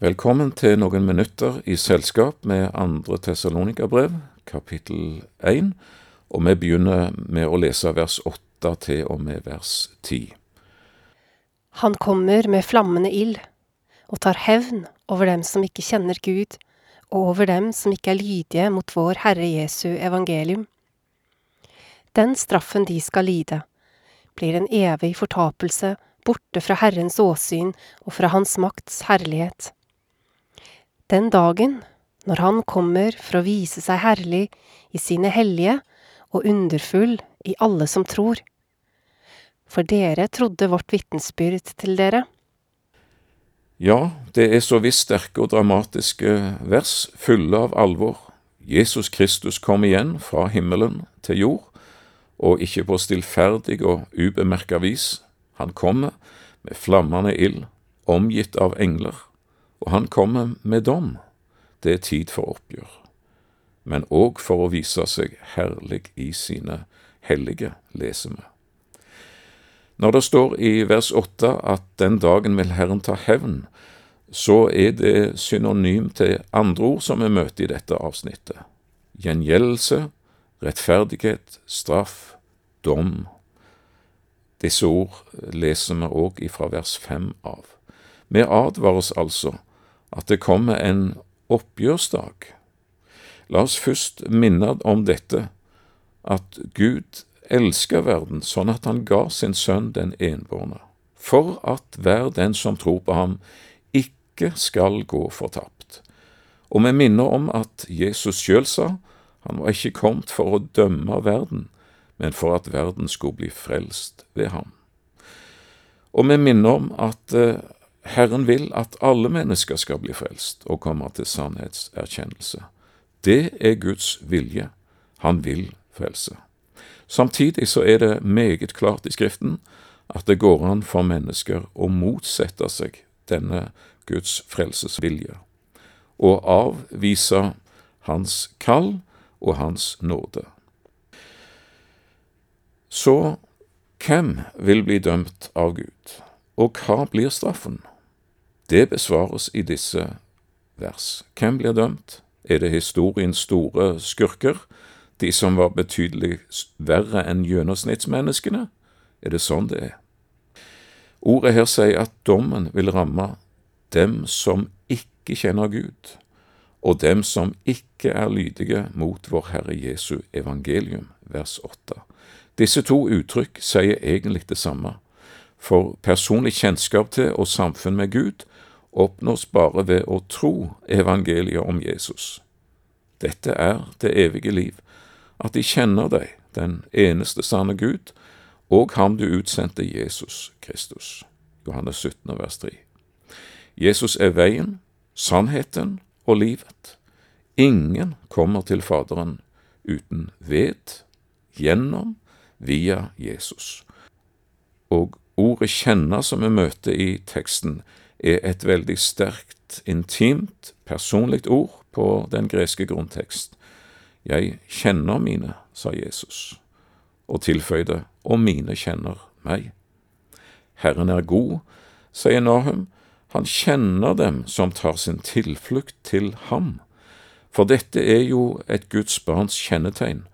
Velkommen til noen minutter i selskap med andre Tessalonika-brev, kapittel 1, og vi begynner med å lese vers 8 til og med vers 10. Han kommer med flammende ild og tar hevn over dem som ikke kjenner Gud, og over dem som ikke er lydige mot vår Herre Jesu evangelium. Den straffen de skal lide, blir en evig fortapelse borte fra Herrens åsyn og fra Hans makts herlighet. Den dagen, når Han kommer for å vise seg herlig i sine hellige og underfull i alle som tror. For dere trodde vårt vitnesbyrd til dere. Ja, det er så visst sterke og dramatiske vers, fulle av alvor. Jesus Kristus kom igjen fra himmelen til jord, og ikke på stillferdig og ubemerka vis. Han kommer med flammende ild, omgitt av engler, og han kommer med dom. Det er tid for oppgjør, men òg for å vise seg herlig i sine hellige, leser vi. Når det står i vers åtte at den dagen vil Herren ta hevn, så er det synonym til andre ord som vi møter i dette avsnittet. Gjengjeldelse, rettferdighet, straff, dom. Disse ord leser vi òg ifra vers fem av. Vi advares altså at det kommer en oppgjørsdag. La oss først minne om dette, at Gud elsker verden sånn at han ga sin sønn den enbårne, for at hver den som tror på ham, ikke skal gå fortapt. Og vi minner om at Jesus sjøl sa han var ikke kommet for å dømme verden, men for at verden skulle bli frelst ved ham. Og vi minner om at eh, Herren vil at alle mennesker skal bli frelst og komme til sannhetserkjennelse. Det er Guds vilje. Han vil frelse. Samtidig så er det meget klart i Skriften at det går an for mennesker å motsette seg denne Guds frelsesvilje, og avvise Hans kall og Hans nåde. Så hvem vil bli dømt av Gud, og hva blir straffen? Det besvares i disse vers. Hvem blir dømt? Er det historiens store skurker, de som var betydelig verre enn gjennomsnittsmenneskene? Er det sånn det er? Ordet her sier at dommen vil ramme dem som ikke kjenner Gud, og dem som ikke er lydige mot vår Herre Jesu evangelium, vers 8. Disse to uttrykk sier egentlig det samme, for personlig kjennskap til og samfunn med Gud oppnås bare ved å tro evangeliet om Jesus. Dette er det evige liv, at de kjenner deg, den eneste sanne Gud, og ham du utsendte Jesus Kristus. Johannes 17, vers 3. Jesus er veien, sannheten og livet. Ingen kommer til Faderen uten ved, gjennom, via Jesus. Og ordet kjenne som vi møter i teksten, er et veldig sterkt, intimt, personlig ord på den greske grunntekst. Jeg kjenner mine, sa Jesus, og tilføyde, og mine kjenner meg. Herren er god, sier Nahum, han kjenner dem som tar sin tilflukt til ham. For dette er jo et Guds barns kjennetegn.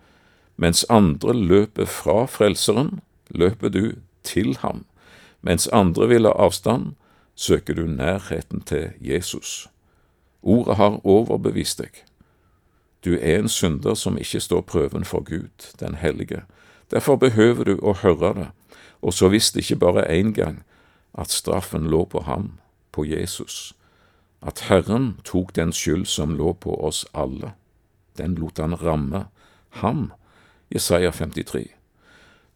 Mens andre løper fra Frelseren, løper du til ham. Mens andre vil ha avstand, søker du nærheten til Jesus. Ordet har overbevist deg. Du er en synder som ikke står prøven for Gud, den hellige. Derfor behøver du å høre det, og så visste ikke bare én gang at straffen lå på ham, på Jesus, at Herren tok den skyld som lå på oss alle. Den lot han ramme ham, Jesaja 53.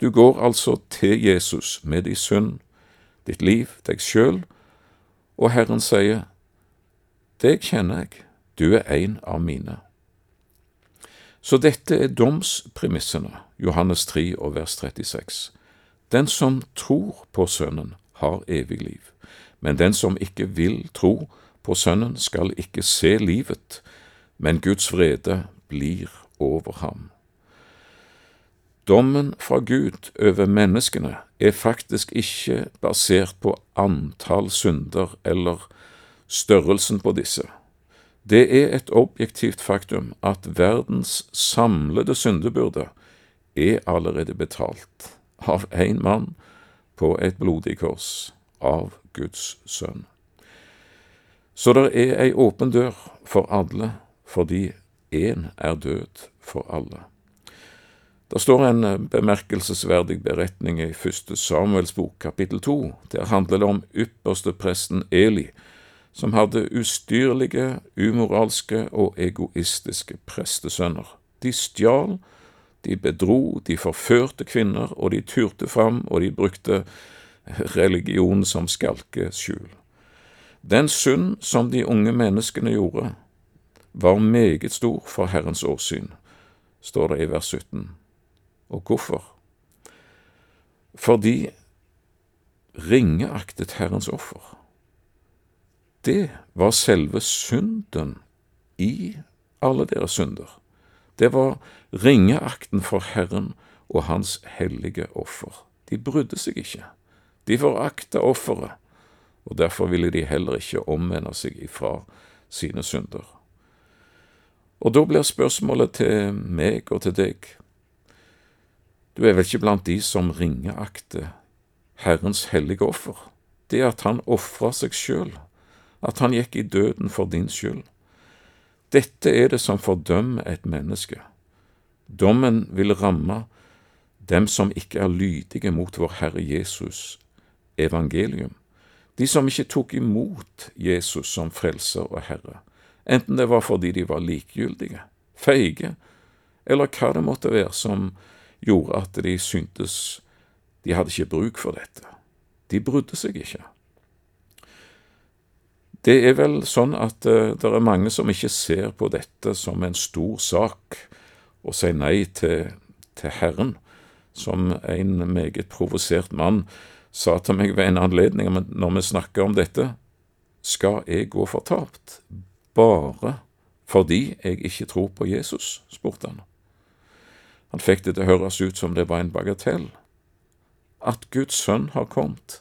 Du går altså til Jesus med din synd, ditt liv, deg sjøl, og Herren sier, Deg kjenner jeg, du er en av mine. Så dette er domspremissene, Johannes 3 og vers 36. Den som tror på Sønnen, har evig liv, men den som ikke vil tro på Sønnen, skal ikke se livet, men Guds vrede blir over ham. Dommen fra Gud over menneskene er faktisk ikke basert på antall synder eller størrelsen på disse. Det er et objektivt faktum at verdens samlede syndebyrde er allerede betalt av én mann på et blodig kors, av Guds sønn. Så det er ei åpen dør for alle, fordi én er død for alle. Det står en eh, bemerkelsesverdig beretning i første Samuels bok, kapittel to. Der handler det om ypperste presten Eli, som hadde ustyrlige, umoralske og egoistiske prestesønner. De stjal, de bedro, de forførte kvinner, og de turte fram, og de brukte religion som skalkeskjul. Den synd som de unge menneskene gjorde, var meget stor for Herrens åsyn, står det i vers 17. Og hvorfor? Fordi ringeaktet Herrens offer. Det var selve synden i alle deres synder. Det var ringeakten for Herren og Hans hellige offer. De brydde seg ikke. De forakta offeret, og derfor ville de heller ikke omvende seg ifra sine synder. Og da blir spørsmålet til meg og til deg Du er vel ikke blant de som ringeakter Herrens hellige offer, det at han ofra seg sjøl, at han gikk i døden for din skyld. Dette er det som fordømmer et menneske. Dommen vil ramme dem som ikke er lydige mot vår Herre Jesus evangelium, de som ikke tok imot Jesus som frelser og Herre, enten det var fordi de var likegyldige, feige, eller hva det måtte være som gjorde at de syntes de hadde ikke bruk for dette. De brydde seg ikke. Det er vel sånn at uh, det er mange som ikke ser på dette som en stor sak, og sier nei til, til Herren, som en meget provosert mann sa til meg ved en anledning når vi snakker om dette, skal jeg gå fortapt bare fordi jeg ikke tror på Jesus? spurte han. Han fikk det til å høres ut som det var en bagatell. At Guds sønn har kommet,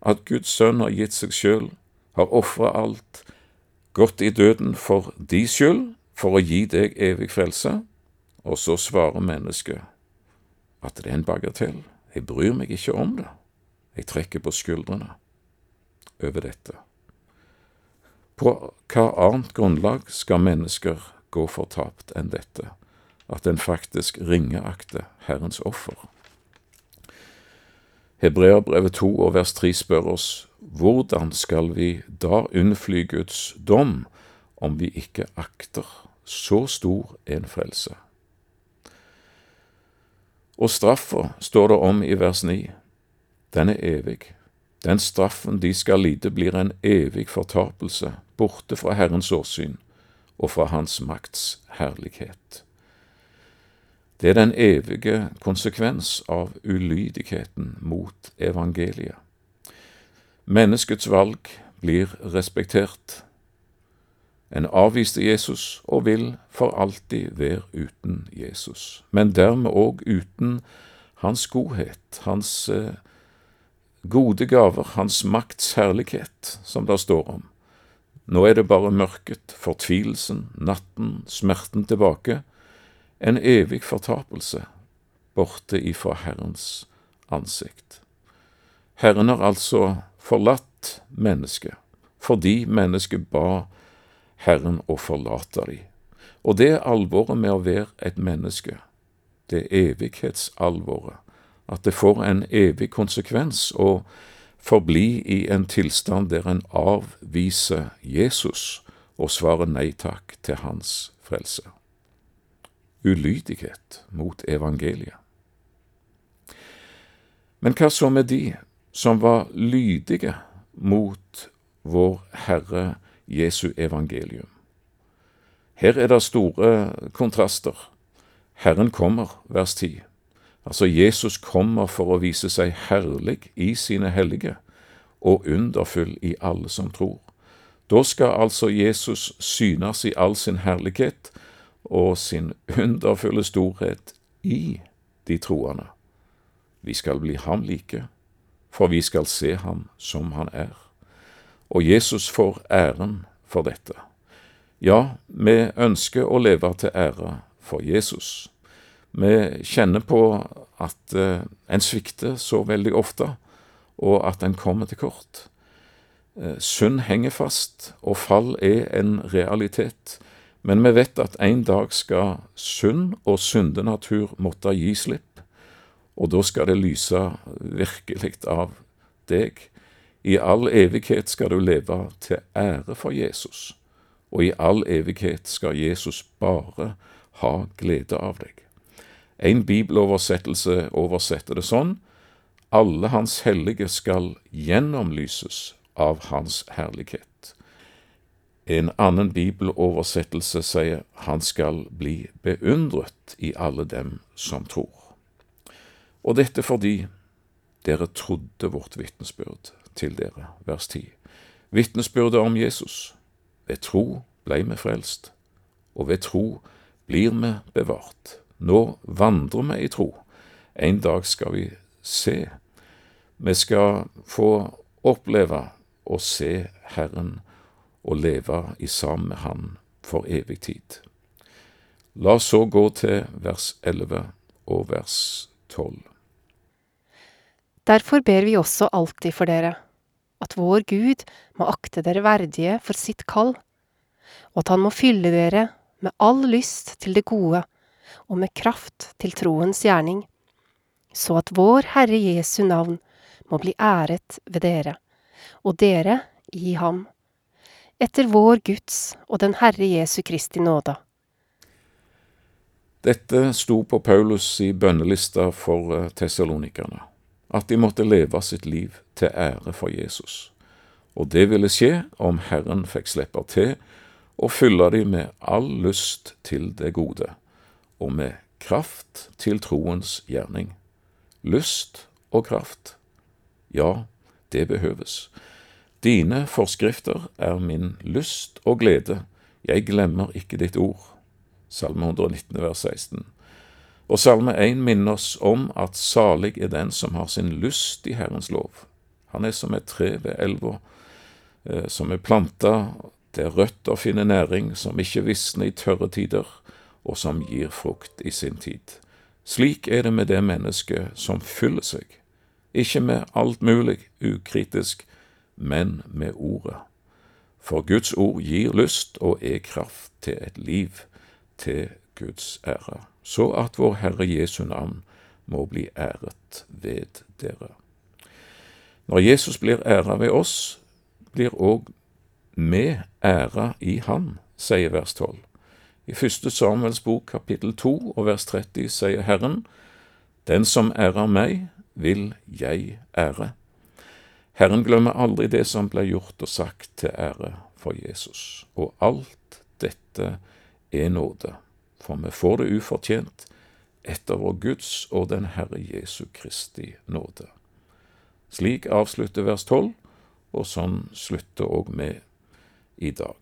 at Guds sønn har gitt seg sjøl, har ofra alt, gått i døden for de skyld, for å gi deg evig frelse, og så svarer mennesket at det er en bagatell, jeg bryr meg ikke om det. Jeg trekker på skuldrene over dette. På hva annet grunnlag skal mennesker gå fortapt enn dette, at en faktisk ringeakter Herrens offer? Hebreabrevet 2 og vers 3 spør oss hvordan skal vi da unnfly Guds dom om vi ikke akter så stor en frelse? Og straffa står det om i vers 9 den er evig. Den straffen de skal lide, blir en evig fortapelse, borte fra Herrens åsyn og fra Hans makts herlighet. Det er den evige konsekvens av ulydigheten mot evangeliet. Menneskets valg blir respektert. En avviste Jesus og vil for alltid være uten Jesus, men dermed òg uten hans godhet, hans eh, gode gaver, Hans makts herlighet, som det står om. Nå er det bare mørket, fortvilelsen, natten, smerten tilbake, en evig fortapelse, borte ifra Herrens ansikt. Herren har altså forlatt mennesket, fordi mennesket ba Herren å forlate dem. Og det er alvoret med å være et menneske, det er evighetsalvoret at det får en evig konsekvens å forbli i en tilstand der en avviser Jesus og svarer nei takk til hans frelse. Ulydighet mot evangeliet. Men hva så med de som var lydige mot vår Herre Jesu evangelium? Her er det store kontraster. Herren kommer, vers 10. Altså, Jesus kommer for å vise seg herlig i sine hellige og underfull i alle som tror. Da skal altså Jesus synes i all sin herlighet og sin underfulle storhet i de troende. Vi skal bli ham like, for vi skal se ham som han er. og Jesus får æren for dette. Ja, vi ønsker å leve til ære for Jesus. Vi kjenner på at eh, en svikter så veldig ofte, og at en kommer til kort. Eh, synd henger fast, og fall er en realitet. Men vi vet at en dag skal synd og syndenatur måtte gi slipp, og da skal det lyse virkelig av deg. I all evighet skal du leve til ære for Jesus, og i all evighet skal Jesus bare ha glede av deg. En bibeloversettelse oversetter det sånn alle hans hellige skal gjennomlyses av hans herlighet. En annen bibeloversettelse sier han skal bli beundret i alle dem som tror. Og dette fordi dere trodde vårt vitnesbyrd til dere, vers 10. Vitnesbyrdet om Jesus. Ved tro blei vi frelst, og ved tro blir vi bevart. Nå vandrer vi i tro. En dag skal vi se. Vi skal få oppleve å se Herren og leve i sammen med Han for evig tid. La oss så gå til vers 11 og vers 12. Derfor ber vi også alltid for dere, at vår Gud må akte dere verdige for sitt kall, og at Han må fylle dere med all lyst til det gode og med kraft til troens gjerning, så at vår Herre Jesu navn må bli æret ved dere, og dere i ham, etter vår Guds og den Herre Jesu Kristi nåde. Dette sto på Paulus i bønnelista for eh, tessalonikerne, at de måtte leve sitt liv til ære for Jesus. Og det ville skje om Herren fikk slippe til og fylle dem med all lyst til det gode, og med kraft til troens gjerning. Lyst og kraft. Ja, det behøves. Dine forskrifter er min lyst og glede, jeg glemmer ikke ditt ord. Salme 119, vers 16. Og Salme 1 minner oss om at salig er den som har sin lyst i Herrens lov. Han er som et tre ved elva, eh, som er planta der røtter finner næring, som ikke visner i tørre tider, og som gir frukt i sin tid. Slik er det med det mennesket som fyller seg, ikke med alt mulig ukritisk, men med Ordet. For Guds ord gir lyst og er kraft til et liv til Guds ære, så at vår Herre Jesu navn må bli æret ved dere. Når Jesus blir æra ved oss, blir òg vi æra i Han, sier vers 12. I første Samuels bok kapittel 2 og vers 30 sier Herren, Den som ærer meg, vil jeg ære. Herren glemmer aldri det som ble gjort og sagt til ære for Jesus, og alt dette er nåde, for vi får det ufortjent etter vår Guds og den Herre Jesu Kristi nåde. Slik avslutter vers 12, og sånn slutter òg vi i dag.